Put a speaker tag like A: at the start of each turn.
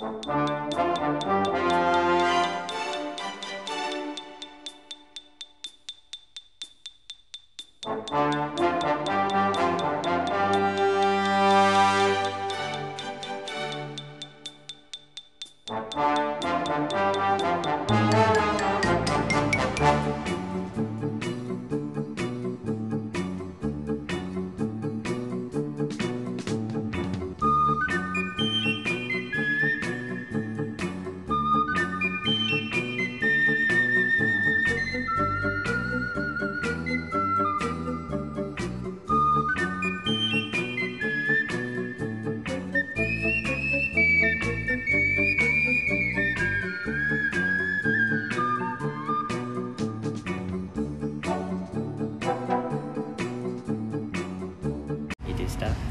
A: You stuff.